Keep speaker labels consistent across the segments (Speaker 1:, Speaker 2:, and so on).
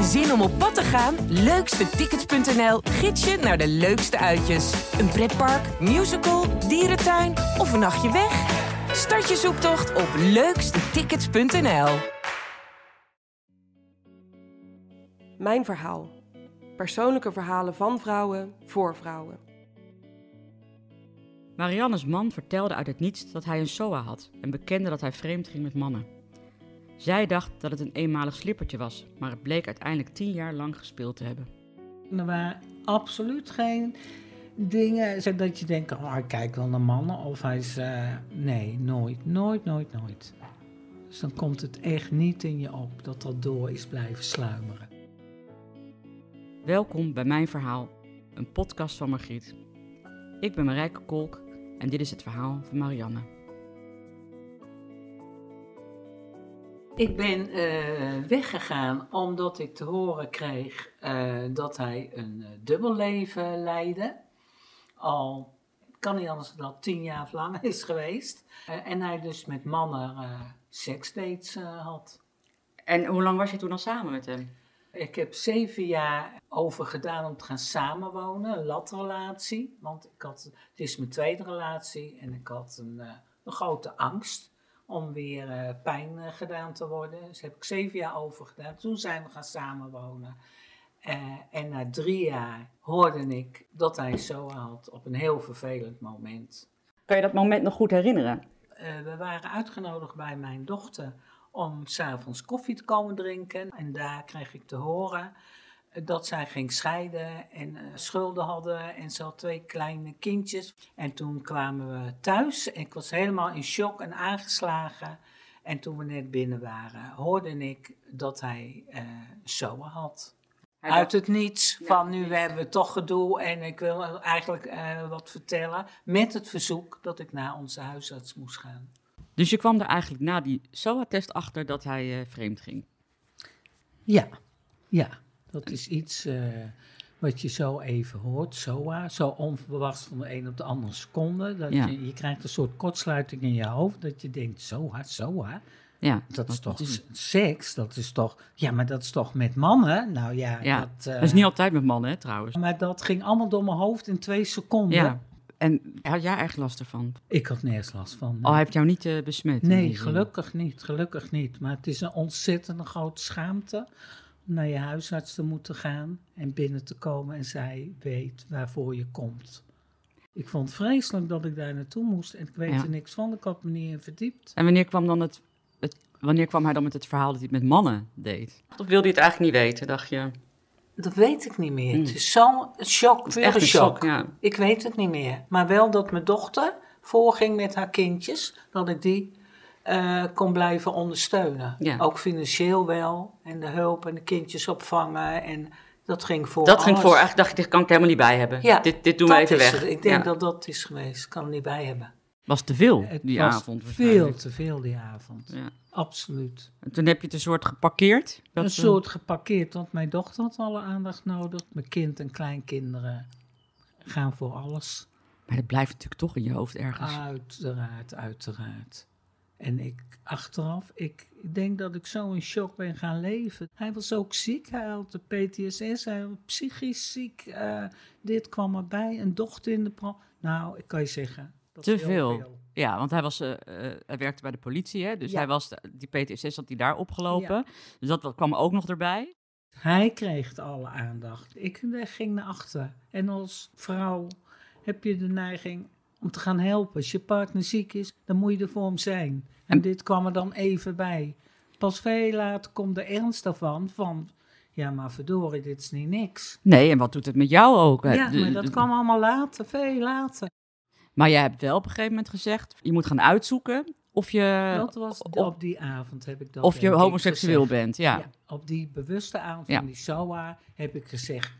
Speaker 1: Zin om op pad te gaan? Leukstetickets.nl gids je naar de leukste uitjes. Een pretpark, musical, dierentuin of een nachtje weg? Start je zoektocht op leukstetickets.nl.
Speaker 2: Mijn verhaal. Persoonlijke verhalen van vrouwen voor vrouwen.
Speaker 3: Marianne's man vertelde uit het niets dat hij een SOA had en bekende dat hij vreemd ging met mannen. Zij dacht dat het een eenmalig slippertje was, maar het bleek uiteindelijk tien jaar lang gespeeld te hebben.
Speaker 4: Er waren absoluut geen dingen zo dat je denkt, oh, ik kijk wel naar mannen. Of hij is, eh, nee, nooit, nooit, nooit, nooit. Dus dan komt het echt niet in je op dat dat door is blijven sluimeren.
Speaker 3: Welkom bij Mijn Verhaal, een podcast van Margriet. Ik ben Marijke Kolk en dit is het verhaal van Marianne.
Speaker 4: Ik ben eh, weggegaan omdat ik te horen kreeg eh, dat hij een uh, dubbelleven leidde. Al kan niet anders dan tien jaar of langer is geweest. en hij dus met mannen seksdates had.
Speaker 3: En hoe lang was je toen al samen met hem?
Speaker 4: Ik heb zeven jaar over gedaan om te gaan samenwonen, een latrelatie. Want ik had, het is mijn tweede relatie en ik had een, een grote angst om weer uh, pijn uh, gedaan te worden. Dus heb ik zeven jaar over gedaan. Toen zijn we gaan samenwonen. Uh, en na drie jaar hoorde ik dat hij zo had op een heel vervelend moment.
Speaker 3: Kan je dat moment nog goed herinneren?
Speaker 4: we waren uitgenodigd bij mijn dochter om s'avonds koffie te komen drinken. En daar kreeg ik te horen dat zij ging scheiden en uh, schulden hadden en ze had twee kleine kindjes. En toen kwamen we thuis en ik was helemaal in shock en aangeslagen. En toen we net binnen waren, hoorde ik dat hij uh, zo had. Uit het niets, van nu hebben we toch gedoe en ik wil eigenlijk uh, wat vertellen. Met het verzoek dat ik naar onze huisarts moest gaan.
Speaker 3: Dus je kwam er eigenlijk na die SOA-test achter dat hij vreemd ging?
Speaker 4: Ja, ja. Dat is iets uh, wat je zo even hoort, SOA, zo onverwachts van de een op de andere seconde. Dat
Speaker 3: Ja.
Speaker 4: je, je krijgt een soort kortsluiting in je hoofd, dat je denkt, SOA, SOA.
Speaker 3: Ja,
Speaker 4: Dat is toch
Speaker 3: is-
Speaker 4: seks, dat is toch, ja, maar dat is toch met mannen? Nou ja,
Speaker 3: Ja,
Speaker 4: dat, eh,
Speaker 3: Dat is niet altijd met mannen, hè, trouwens.
Speaker 4: Maar dat ging allemaal door mijn hoofd in twee seconden.
Speaker 3: Ja. En had jij echt last ervan?
Speaker 4: Ik had nergens last van.
Speaker 3: Al hij heeft jou niet eh, besmet?
Speaker 4: Nee, gelukkig niet, gelukkig niet. Maar het is een ontzettende grote schaamte om naar je huisarts te moeten gaan en binnen te komen en zij weet waarvoor je komt. Ik vond het vreselijk dat ik daar naartoe moest en ik weet
Speaker 3: Ja.
Speaker 4: er niks van. Ik had me niet in verdiept.
Speaker 3: En wanneer kwam, dan het, het, wanneer kwam hij dan met het verhaal dat hij het met mannen deed? Of wilde je het eigenlijk niet weten, dacht je?
Speaker 4: Dat weet ik niet meer.
Speaker 3: Hmm.
Speaker 4: Het is zo'n shock,
Speaker 3: Echt een
Speaker 4: shock.
Speaker 3: shock, ja.
Speaker 4: Ik weet het niet meer. Maar wel dat mijn dochter voorging met haar kindjes, dat ik die eh, kon blijven ondersteunen.
Speaker 3: Ja.
Speaker 4: Ook financieel wel. En de hulp en de kindjes opvangen. En dat ging voor
Speaker 3: Dat ging voor, eigenlijk dacht ik, dit kan ik helemaal niet bij hebben.
Speaker 4: Ja,
Speaker 3: dit, dit doen we even weg.
Speaker 4: het. Ik denk
Speaker 3: Ja.
Speaker 4: dat dat is geweest. Ik kan er niet bij hebben.
Speaker 3: was te veel
Speaker 4: Het
Speaker 3: die
Speaker 4: was
Speaker 3: avond.
Speaker 4: veel te veel die avond.
Speaker 3: Ja.
Speaker 4: Absoluut.
Speaker 3: En toen heb je het een soort geparkeerd. Dat,
Speaker 4: een soort geparkeerd, want mijn dochter had alle aandacht nodig. Mijn kind en kleinkinderen gaan voor alles.
Speaker 3: Maar dat blijft natuurlijk toch in je hoofd ergens.
Speaker 4: Uiteraard, uiteraard. En ik achteraf, ik denk dat ik zo in shock ben gaan leven. Hij was ook ziek, hij had de PTSS, hij was psychisch ziek. eh, dit kwam erbij, een dochter in de pro. Nou, ik kan je zeggen. Dat
Speaker 3: Te veel. Ja, want hij, was, eh, eh, hij werkte bij de politie, hè? dus
Speaker 4: Ja.
Speaker 3: hij was, die PTSS had hij daar opgelopen. Dus dat kwam ook nog erbij.
Speaker 4: Hij kreeg alle aandacht. Ik ging naar achter. En als vrouw heb je de neiging om te gaan helpen. Als je partner ziek is, dan moet je er voor hem zijn. En
Speaker 3: En-
Speaker 4: dit kwam er dan even bij. Pas veel later komt de ernst daarvan van... Ja, maar verdorie, dit is niet niks.
Speaker 3: Nee, en wat doet het met jou ook? hè?
Speaker 4: Ja, maar dat kwam allemaal later, veel later.
Speaker 3: Maar jij hebt wel op een gegeven moment gezegd, je moet gaan uitzoeken of je,
Speaker 4: dat was
Speaker 3: op-
Speaker 4: op die avond heb ik dat
Speaker 3: of je homoseksueel bent. Ja.
Speaker 4: Ja, op die bewuste avond
Speaker 3: Ja.
Speaker 4: van die SOA heb ik gezegd: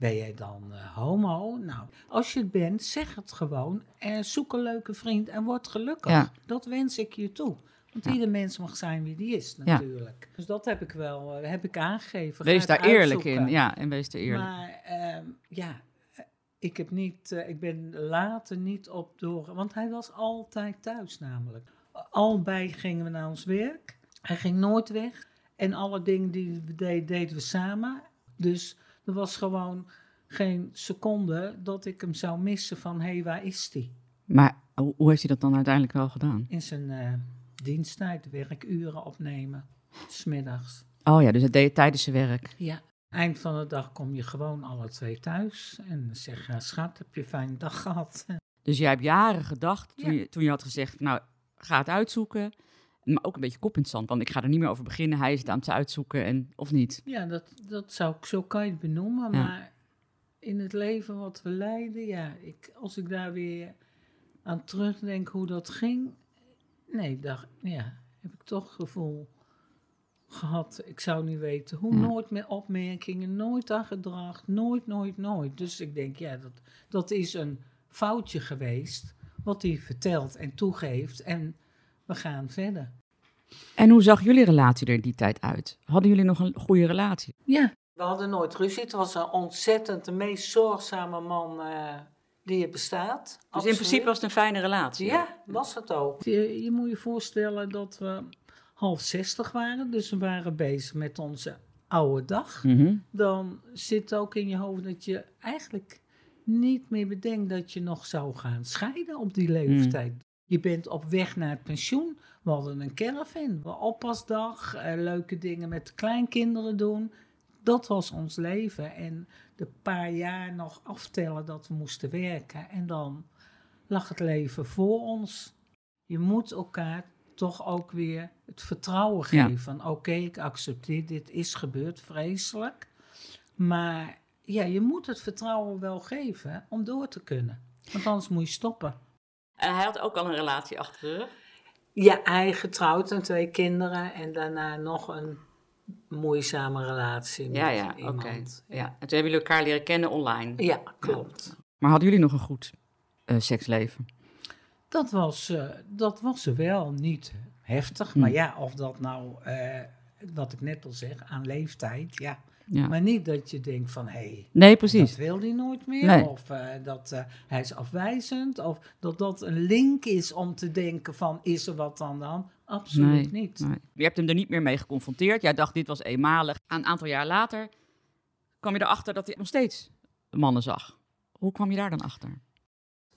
Speaker 4: Ben jij dan eh, homo? Nou, als je het bent, zeg het gewoon. En zoek een leuke vriend en word gelukkig.
Speaker 3: Ja.
Speaker 4: Dat wens ik je toe. Want
Speaker 3: Ja.
Speaker 4: ieder mens mag zijn wie die is, natuurlijk. Dus dat heb ik wel eh, heb ik aangegeven.
Speaker 3: Wees daar eerlijk in. Ja, en wees er eerlijk.
Speaker 4: Maar ehm, ja, eh, ik, heb niet, ik ben later niet op door. Want hij was altijd thuis, namelijk. Albei gingen we naar ons werk. Hij ging nooit weg. En alle dingen die we deden, deden we samen. Dus er was gewoon geen seconde dat ik hem zou missen van... hé, hey, waar is die?
Speaker 3: Maar hoe, heeft hij dat dan uiteindelijk wel gedaan?
Speaker 4: In zijn eh, diensttijd, werkuren opnemen, smiddags.
Speaker 3: Oh ja, dus het deed je tijdens zijn werk.
Speaker 4: Ja. Eind van de dag kom je gewoon alle twee thuis. En zeg je, schat, heb je een fijne dag gehad?
Speaker 3: Dus jij hebt jaren gedacht, toen,
Speaker 4: Ja.
Speaker 3: je, toen je had gezegd, nou, ga het uitzoeken. Maar ook een beetje kop in het zand, want ik ga er niet meer over beginnen. Hij is het aan het uitzoeken, en, of niet?
Speaker 4: Ja, dat, dat zou ik, zo kan je het benoemen.
Speaker 3: Ja.
Speaker 4: Maar in het leven wat we leiden, ja, ik, als ik daar weer aan terugdenk hoe dat ging, nee, dacht, ja, heb ik toch het gevoel gehad. Ik zou niet weten hoe,
Speaker 3: Ja.
Speaker 4: nooit meer opmerkingen, nooit aan gedrag, nooit, nooit, nooit. Dus ik denk, ja, dat, dat is een foutje geweest, wat hij vertelt en toegeeft. En we gaan verder.
Speaker 3: En hoe zag jullie relatie er in die tijd uit? Hadden jullie nog een goede relatie?
Speaker 4: Ja. We hadden nooit ruzie. Het was een ontzettend de meest zorgzame man eh, die er bestaat.
Speaker 3: Dus in principe was het een fijne relatie?
Speaker 4: Ja, was het ook. Je, je moet je voorstellen dat we half zestig waren. Dus we waren bezig met onze oude dag.
Speaker 3: Mhm.
Speaker 4: Dan zit ook in je hoofd dat je eigenlijk niet meer bedenkt dat je nog zou gaan scheiden op die leeftijd. Je bent op weg naar het pensioen. We hadden een caravan, we oppasdag, eh, leuke dingen met de kleinkinderen doen. Dat was ons leven. En de paar jaar nog aftellen dat we moesten werken. En dan lag het leven voor ons. Je moet elkaar toch ook weer het vertrouwen
Speaker 3: Ja.
Speaker 4: geven. Van oké, ik accepteer, dit is gebeurd, vreselijk. Maar ja, je moet het vertrouwen wel geven om door te kunnen. Want anders moet je stoppen.
Speaker 3: En hij had ook al een relatie achter de rug?
Speaker 4: Ja, hij getrouwd en twee kinderen. En daarna nog een moeizame relatie met
Speaker 3: Ja, ja, oké.
Speaker 4: iemand.
Speaker 3: Ja. En toen hebben jullie elkaar leren kennen online?
Speaker 4: Ja, klopt.
Speaker 3: Maar hadden jullie nog een goed eh, seksleven?
Speaker 4: Dat was, eh, dat was wel niet heftig.
Speaker 3: Hm.
Speaker 4: Maar ja, of dat nou, eh, wat ik net al zeg, aan leeftijd, ja.
Speaker 3: Ja.
Speaker 4: Maar niet dat je denkt van, hé, hey,
Speaker 3: Nee,
Speaker 4: dat wil hij nooit meer.
Speaker 3: Nee.
Speaker 4: Of eh, dat eh, hij is afwijzend. Of dat dat een link is om te denken van, is er wat aan de hand? Absoluut
Speaker 3: Nee,
Speaker 4: niet.
Speaker 3: nee. Je hebt hem er niet meer mee geconfronteerd. Jij dacht, dit was eenmalig. Een aantal jaar later kwam je erachter dat hij nog steeds mannen zag. Hoe kwam je daar dan achter?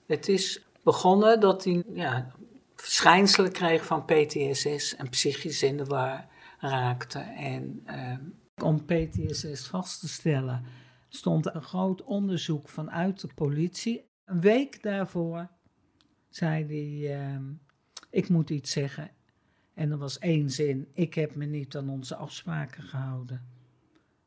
Speaker 4: Het is begonnen dat hij ja, verschijnselen kreeg van PTSS en psychisch in de war raakte. En eh, om PTSS vast te stellen stond een groot onderzoek vanuit de politie. Een week daarvoor zei hij, ehm, ik moet iets zeggen. En er was één zin, ik heb me niet aan onze afspraken gehouden.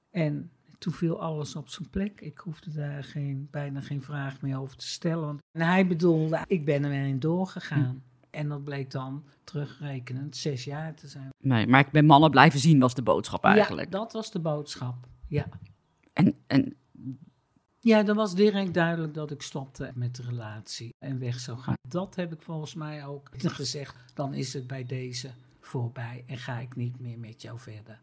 Speaker 4: En toen viel alles op zijn plek. Ik hoefde daar geen, bijna geen vraag meer over te stellen. En hij bedoelde, ik ben er weer doorgegaan. En dat bleek dan terugrekenend zes jaar te zijn.
Speaker 3: Nee, maar ik ben mannen blijven zien, was de boodschap eigenlijk.
Speaker 4: Ja, dat was de boodschap. Ja.
Speaker 3: En, en
Speaker 4: ja, dan was direct duidelijk dat ik stopte met de relatie en weg zou gaan. Dat heb ik volgens mij ook gezegd. Dan is het bij deze voorbij en ga ik niet meer met jou verder.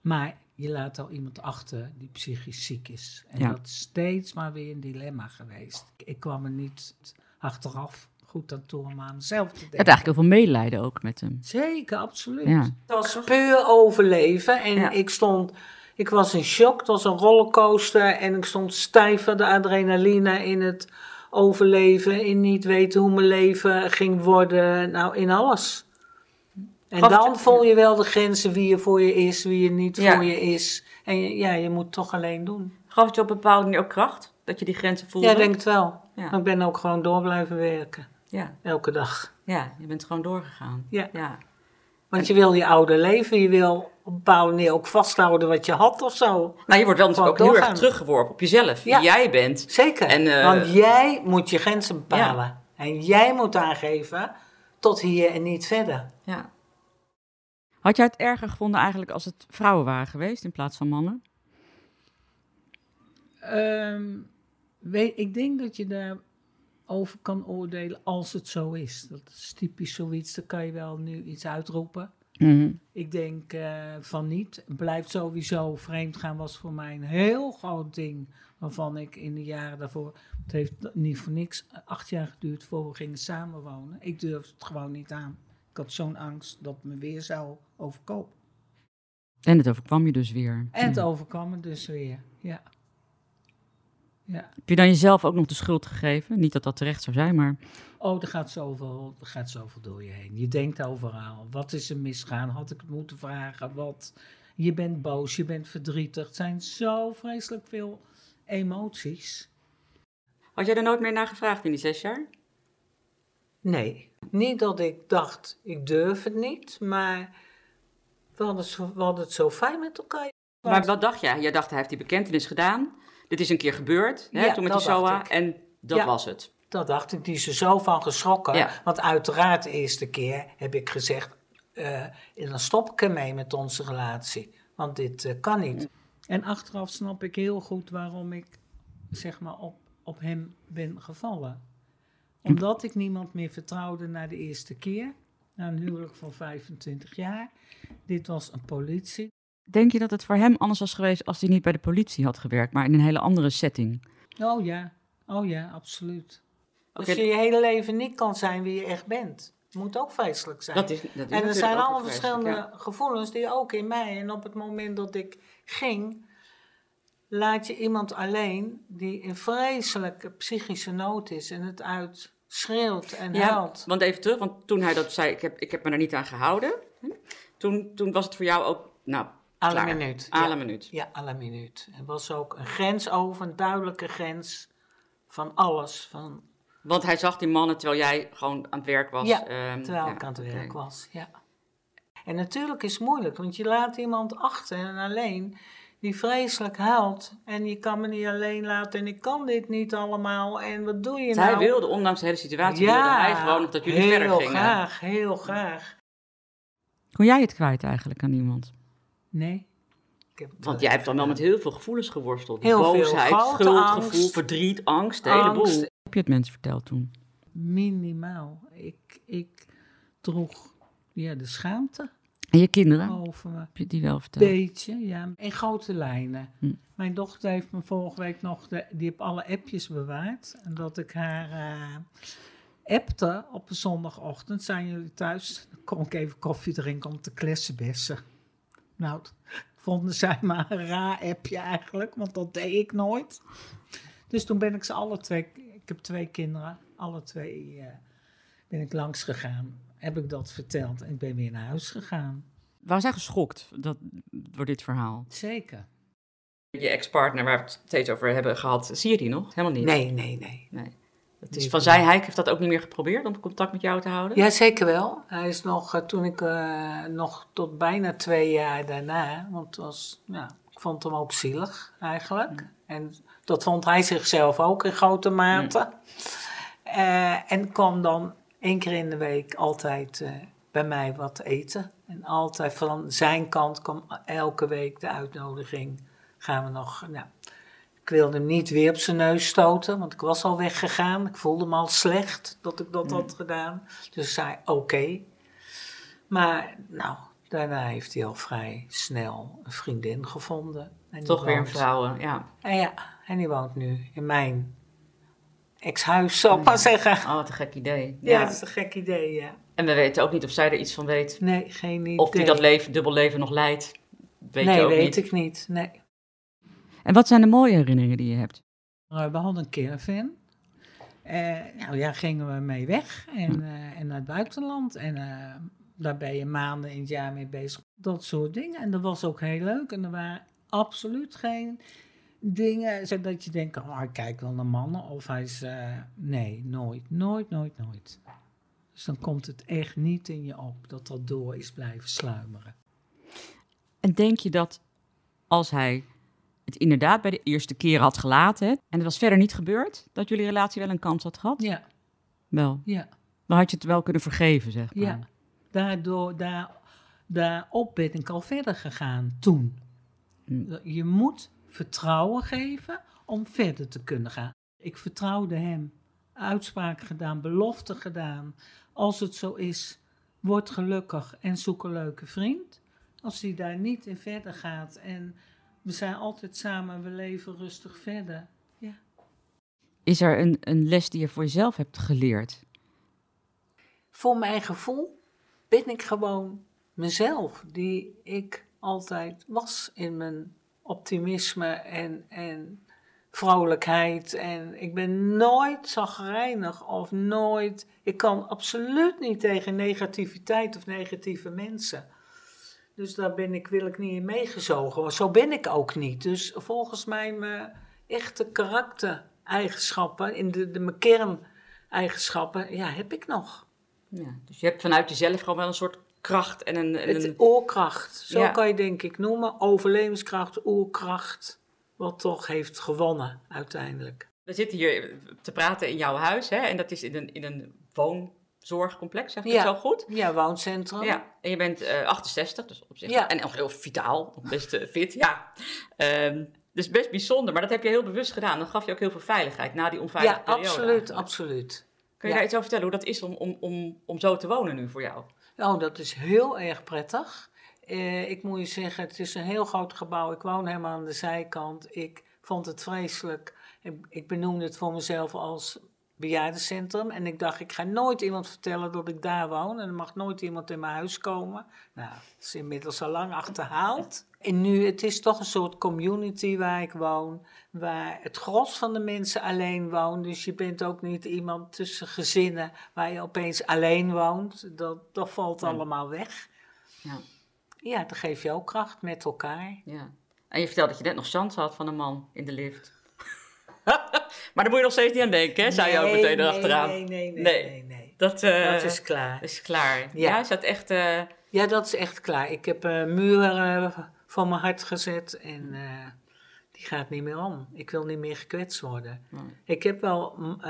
Speaker 4: Maar je laat al iemand achter die psychisch ziek is. En
Speaker 3: Ja.
Speaker 4: dat is steeds maar weer een dilemma geweest. Ik kwam er niet achteraf goed toe om aan mezelf te
Speaker 3: je
Speaker 4: denken.
Speaker 3: had eigenlijk heel veel medelijden ook met hem.
Speaker 4: Zeker, absoluut.
Speaker 3: Ja.
Speaker 4: Het was puur overleven en
Speaker 3: Ja.
Speaker 4: ik stond, ik was in shock, het was een rollercoaster en ik stond stijf van de adrenaline in het overleven, in niet weten hoe mijn leven ging worden, nou in alles. En
Speaker 3: Gaf het-
Speaker 4: dan voel je wel de grenzen wie er voor je is, wie er niet
Speaker 3: Ja.
Speaker 4: voor je is. En je- ja, je moet het toch alleen doen.
Speaker 3: Gaf het je op een bepaalde manier ook kracht? Dat je die grenzen voelde?
Speaker 4: Ja, ik denk het wel.
Speaker 3: Ja.
Speaker 4: Maar ik ben ook gewoon door blijven werken,
Speaker 3: Ja,
Speaker 4: elke dag.
Speaker 3: ja, je bent gewoon doorgegaan.
Speaker 4: Ja.
Speaker 3: ja.
Speaker 4: Want je wil je oude leven, je wil op een bepaalde manier ook vasthouden wat je had of zo.
Speaker 3: Nou, je wordt wel natuurlijk ook heel erg teruggeworpen op jezelf.
Speaker 4: Ja.
Speaker 3: Wie jij bent.
Speaker 4: Zeker.
Speaker 3: En, eh,
Speaker 4: Want jij moet je grenzen bepalen. En jij moet aangeven tot hier en niet verder.
Speaker 3: Ja. Had jij het erger gevonden eigenlijk als het vrouwen waren geweest in plaats van mannen?
Speaker 4: Ehm, weet, ik denk dat je daarover kan oordelen als het zo is. Dat is typisch zoiets, dan kan je wel nu iets uitroepen. Ik denk eh, van niet. Blijft sowieso vreemd gaan was voor mij een heel groot ding. Waarvan ik in de jaren daarvoor. Het heeft niet voor niks acht jaar geduurd voor we gingen samenwonen. Ik durfde het gewoon niet aan. Ik had zo'n angst dat het me weer zou overkomen.
Speaker 3: En het overkwam je dus weer.
Speaker 4: En het
Speaker 3: Ja.
Speaker 4: overkwam me dus weer, ja. Ja.
Speaker 3: Heb je dan jezelf ook nog de schuld gegeven? Niet dat dat terecht zou zijn, maar
Speaker 4: Oh, er gaat, zoveel, er gaat zoveel door je heen. Je denkt overal. Wat is er misgaan? Had ik het moeten vragen? Wat? Je bent boos, je bent verdrietig. Het zijn zo vreselijk veel emoties.
Speaker 3: had jij er nooit meer naar gevraagd in die zes jaar?
Speaker 4: Nee, niet dat ik dacht, ik durf het niet, maar we hadden, zo- we hadden het zo fijn met elkaar.
Speaker 3: Maar wat dacht jij? Jij dacht, hij heeft die bekentenis gedaan. Dit is een keer gebeurd, hè,
Speaker 4: Ja,
Speaker 3: toen met die SOA. En dat
Speaker 4: Ja.
Speaker 3: was het.
Speaker 4: Dat dacht ik, die is er zo van geschrokken.
Speaker 3: Ja.
Speaker 4: Want uiteraard de eerste keer heb ik gezegd, eh, en dan stop ik ermee met onze relatie. Want dit eh, kan niet. En achteraf snap ik heel goed waarom ik zeg maar op, op hem ben gevallen. Omdat ik niemand meer vertrouwde na de eerste keer. Na een huwelijk van 25 jaar. Dit was een politie.
Speaker 3: Denk je dat het voor hem anders was geweest als hij niet bij de politie had gewerkt, maar in een hele andere setting?
Speaker 4: Oh ja, oh ja, absoluut. Als je je hele leven niet kan zijn wie je echt bent. Moet ook vreselijk zijn.
Speaker 3: Dat is, dat is
Speaker 4: En er zijn allemaal verschillende gevoelens die ook in mij. En op het moment dat ik ging, laat je iemand alleen die in vreselijke psychische nood is en het uitschreeuwt en
Speaker 3: Ja, Ja,
Speaker 4: huilt.
Speaker 3: want even terug, want toen hij dat zei, ik heb, ik heb me er niet aan gehouden. Hm? Toen, toen was het voor jou ook, nou,
Speaker 4: À la minuut.
Speaker 3: À la
Speaker 4: ja.
Speaker 3: minuut.
Speaker 4: Ja, à la minuut. Er was ook een grens over, een duidelijke grens van alles. Van,
Speaker 3: Want hij zag die mannen terwijl jij gewoon aan het werk was.
Speaker 4: Ja,
Speaker 3: ehm,
Speaker 4: terwijl
Speaker 3: ja,
Speaker 4: ik aan het werk was. Ja. En natuurlijk is het moeilijk, want je laat iemand achter en alleen die vreselijk huilt. En je kan me niet alleen laten en ik kan dit niet allemaal. En wat doe je
Speaker 3: Dus
Speaker 4: nou?
Speaker 3: hij wilde, ondanks de hele situatie, wilde hij gewoon dat jullie
Speaker 4: heel
Speaker 3: verder gingen.
Speaker 4: graag, heel graag.
Speaker 3: Kon jij het kwijt eigenlijk aan iemand?
Speaker 4: Nee. Ik heb
Speaker 3: Want
Speaker 4: wel
Speaker 3: jij hebt dan wel
Speaker 4: gedaan.
Speaker 3: met heel veel gevoelens geworsteld.
Speaker 4: Heel veel.
Speaker 3: Boosheid,
Speaker 4: Grote
Speaker 3: schuldgevoel,
Speaker 4: angst.
Speaker 3: verdriet, angst, de hele boel.
Speaker 4: Angst.
Speaker 3: Heb je het mensen verteld toen?
Speaker 4: Minimaal. Ik, ik droeg ja, de schaamte
Speaker 3: En je kinderen?
Speaker 4: over me.
Speaker 3: Heb je die wel verteld?
Speaker 4: Beetje, ja. In grote lijnen.
Speaker 3: Hm.
Speaker 4: Mijn dochter heeft me vorige week nog, de, die heeft alle appjes bewaard. En dat ik haar eh, appte op een zondagochtend. Zijn jullie thuis? Dan kom ik even koffie drinken om te klessenbessen. Nou, dat vonden zij maar een raar appje eigenlijk, want dat deed ik nooit. Dus toen ben ik ze alle twee, ik heb twee kinderen, alle twee eh, ben ik langs gegaan. Heb ik dat verteld en ik ben weer naar huis gegaan.
Speaker 3: Waren zij geschokt dat, door dit verhaal?
Speaker 4: Zeker.
Speaker 3: Je ex-partner, waar we het steeds over hebben gehad, zie je die nog? Helemaal niet.
Speaker 4: Nee, nee, nee.
Speaker 3: Nee. Het is van zijn hij heeft dat ook niet meer geprobeerd om contact met jou te houden?
Speaker 4: Ja, zeker wel. Hij is nog, eh, toen ik eh, nog tot bijna twee jaar daarna, want het was, ja, ik vond hem ook zielig eigenlijk. En dat vond hij zichzelf ook in grote mate. Eh, en kwam dan één keer in de week altijd bij mij wat eten. En altijd van zijn kant kwam elke week de uitnodiging. Gaan we nog, nou, ik wilde hem niet weer op zijn neus stoten, want ik was al weggegaan. Ik voelde me al slecht dat ik dat had gedaan. Dus ik zei oké. Maar nou, daarna heeft hij al vrij snel een vriendin gevonden. En
Speaker 3: Toch weer een
Speaker 4: woont-
Speaker 3: vrouw, ja.
Speaker 4: En ja, en die woont nu in mijn ex-huis, zal ik maar zeggen.
Speaker 3: Oh, wat een gek idee.
Speaker 4: Ja,
Speaker 3: Ja.
Speaker 4: dat is een gek idee, ja.
Speaker 3: En we weten ook niet of zij er iets van weet.
Speaker 4: Nee, geen idee.
Speaker 3: Of die dat leven, dubbel leven nog leidt. Weet
Speaker 4: nee,
Speaker 3: je ook
Speaker 4: weet
Speaker 3: niet.
Speaker 4: ik niet. Nee.
Speaker 3: En wat zijn de mooie herinneringen die je hebt?
Speaker 4: Maar we hadden een caravan. Eh nou ja, gingen we mee weg en, eh, en naar het buitenland. En eh, daar ben je maanden in het jaar mee bezig. Dat soort dingen. En dat was ook heel leuk. En er waren absoluut geen dingen zodat je denkt, oh, ik kijk wel naar mannen. Of hij is, nee, nooit, nooit, nooit, nooit. Dus dan komt het echt niet in je op dat dat door is blijven sluimeren.
Speaker 3: En denk je dat als hij het inderdaad bij de eerste keer had gelaten... en het was verder niet gebeurd, dat jullie relatie wel een kans had gehad?
Speaker 4: Ja,
Speaker 3: Wel.
Speaker 4: ja.
Speaker 3: Dan had je het wel kunnen vergeven, zeg maar.
Speaker 4: Ja, daardoor, daar, daarop ben ik al verder gegaan toen.
Speaker 3: Hm.
Speaker 4: Je moet vertrouwen geven om verder te kunnen gaan. Ik vertrouwde hem. Uitspraak gedaan, belofte gedaan. Als het zo is, word gelukkig en zoek een leuke vriend. Als hij daar niet in verder gaat en we zijn altijd samen, we leven rustig verder. Ja.
Speaker 3: Is er een, een les die je voor jezelf hebt geleerd?
Speaker 4: voor mijn gevoel ben ik gewoon mezelf. Die ik altijd was in mijn optimisme en, en vrolijkheid. En ik ben nooit zagrijnig of nooit. Ik kan absoluut niet tegen negativiteit of negatieve mensen. Dus daar ben ik, wil ik niet in meegezogen. Zo ben ik ook niet. Dus volgens mij mijn echte karaktereigenschappen, in de, de, mijn kerneigenschappen, ja, heb ik nog.
Speaker 3: Ja, dus je hebt vanuit jezelf gewoon wel een soort kracht en een... En
Speaker 4: Het
Speaker 3: een...
Speaker 4: oorkracht, zo
Speaker 3: Ja.
Speaker 4: kan je denk ik noemen. Overlevingskracht, oorkracht, wat toch heeft gewonnen uiteindelijk.
Speaker 3: We zitten hier te praten in jouw huis, hè? En dat is in een, in een woonzorgcomplex, zeg ik
Speaker 4: Ja.
Speaker 3: het zo goed?
Speaker 4: Ja, wooncentrum.
Speaker 3: Ja, en je bent eh 68, dus op zich.
Speaker 4: Ja.
Speaker 3: En nog heel vitaal, best eh, fit, ja. Ehm, dus best bijzonder, maar dat heb je heel bewust gedaan. Dan gaf je ook heel veel veiligheid na die onveilige
Speaker 4: Ja,
Speaker 3: periode.
Speaker 4: absoluut,
Speaker 3: eigenlijk.
Speaker 4: absoluut.
Speaker 3: Kun je
Speaker 4: Ja.
Speaker 3: daar iets over vertellen, hoe dat is om, om, om, om zo te wonen nu voor jou?
Speaker 4: Oh, dat is heel erg prettig. Eh, ik moet je zeggen, het is een heel groot gebouw. Ik woon helemaal aan de zijkant. Ik vond het vreselijk. Ik, ik benoemde het voor mezelf als bejaardencentrum. En ik dacht, ik ga nooit iemand vertellen dat ik daar woon. En er mag nooit iemand in mijn huis komen. Nou, dat is inmiddels al lang achterhaald. En nu, het is toch een soort community waar ik woon. Waar het gros van de mensen alleen woont. Dus je bent ook niet iemand tussen gezinnen waar je opeens alleen woont. Dat, dat valt allemaal weg.
Speaker 3: Ja.
Speaker 4: Ja, dan geef je ook kracht met elkaar.
Speaker 3: Ja. En je vertelde dat je net nog chance had van een man in de lift. maar daar moet je nog steeds niet aan denken, hè? Zou je ook meteen erachteraan.
Speaker 4: Nee, nee, nee.
Speaker 3: Nee. Dat, eh,
Speaker 4: Dat is klaar.
Speaker 3: is klaar. Ja, is dat echt... eh,
Speaker 4: Ja, dat is echt klaar. Ik heb een muur eh, van mijn hart gezet en eh, die gaat niet meer om. Ik wil niet meer gekwetst worden.
Speaker 3: Nee.
Speaker 4: Ik heb wel mm,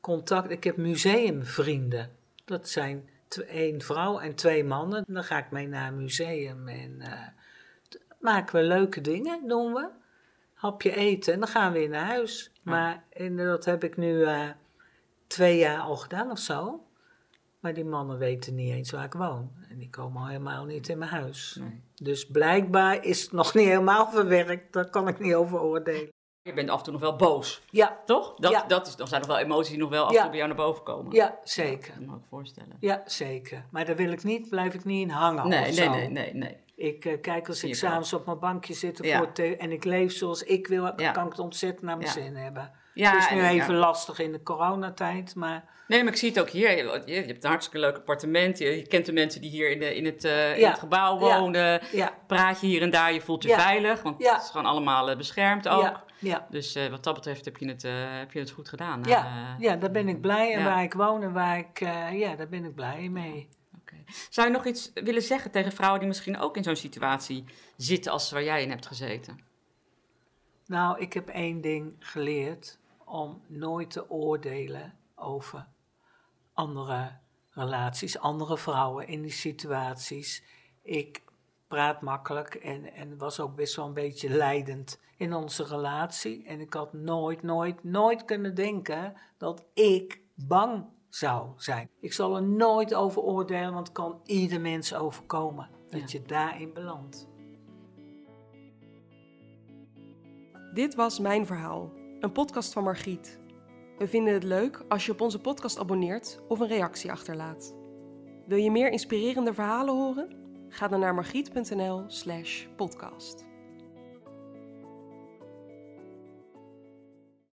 Speaker 4: contact, ik heb museumvrienden. Dat zijn één vrouw en twee mannen. Dan ga ik mee naar een museum en maken we leuke dingen, doen we. Hapje eten en dan gaan we weer naar huis. Maar en dat heb ik nu eh, twee jaar al gedaan of zo. Maar die mannen weten niet eens waar ik woon. En die komen al helemaal niet in mijn huis.
Speaker 3: nee.
Speaker 4: Dus blijkbaar is het nog niet helemaal verwerkt. Daar kan ik niet over oordelen.
Speaker 3: Je bent af en toe nog wel boos,
Speaker 4: Ja,
Speaker 3: toch? Dat,
Speaker 4: Ja.
Speaker 3: dat is, dan zijn nog wel emoties die nog wel af en
Speaker 4: Ja.
Speaker 3: toe bij jou naar boven komen.
Speaker 4: ja,
Speaker 3: Dat
Speaker 4: zeker.
Speaker 3: kan ik me ook voorstellen.
Speaker 4: Ja, zeker. Maar daar wil ik niet, blijf ik niet in hangen
Speaker 3: Nee,
Speaker 4: of
Speaker 3: nee, nee, nee, nee.
Speaker 4: Ik eh, kijk als ik s'avonds op mijn bankje zit
Speaker 3: Ja.
Speaker 4: en ik leef zoals ik wil, dan
Speaker 3: Ja.
Speaker 4: kan ik het ontzettend naar mijn zin hebben. Het is nu
Speaker 3: en-
Speaker 4: even lastig in de coronatijd, maar
Speaker 3: Nee, maar ik zie het ook hier. Je, je hebt een hartstikke leuk appartement. Je, je kent de mensen die hier in, de, in, het, eh, in het gebouw wonen. Praat je hier en daar, je voelt je veilig. Want het is gewoon allemaal eh, beschermd ook.
Speaker 4: ja.
Speaker 3: Dus wat dat betreft heb je het, heb je het goed gedaan.
Speaker 4: Ja, ja, daar ben ik blij. En
Speaker 3: Ja.
Speaker 4: waar ik woon en waar ik, ja, daar ben ik blij mee.
Speaker 3: Zou je nog iets willen zeggen tegen vrouwen die misschien ook in zo'n situatie zitten als waar jij in hebt gezeten?
Speaker 4: Nou, ik heb één ding geleerd: om nooit te oordelen over andere relaties, andere vrouwen in die situaties. Ik praat makkelijk en, en was ook best wel een beetje leidend in onze relatie. En ik had nooit, nooit, nooit kunnen denken dat ik bang zou zijn. Ik zal er nooit over oordelen, want het kan ieder mens overkomen dat je daarin belandt.
Speaker 2: Dit was Mijn Verhaal, een podcast van Margriet. We vinden het leuk als je op onze podcast abonneert of een reactie achterlaat. Wil je meer inspirerende verhalen horen? Ga dan naar margriet.nl slash podcast.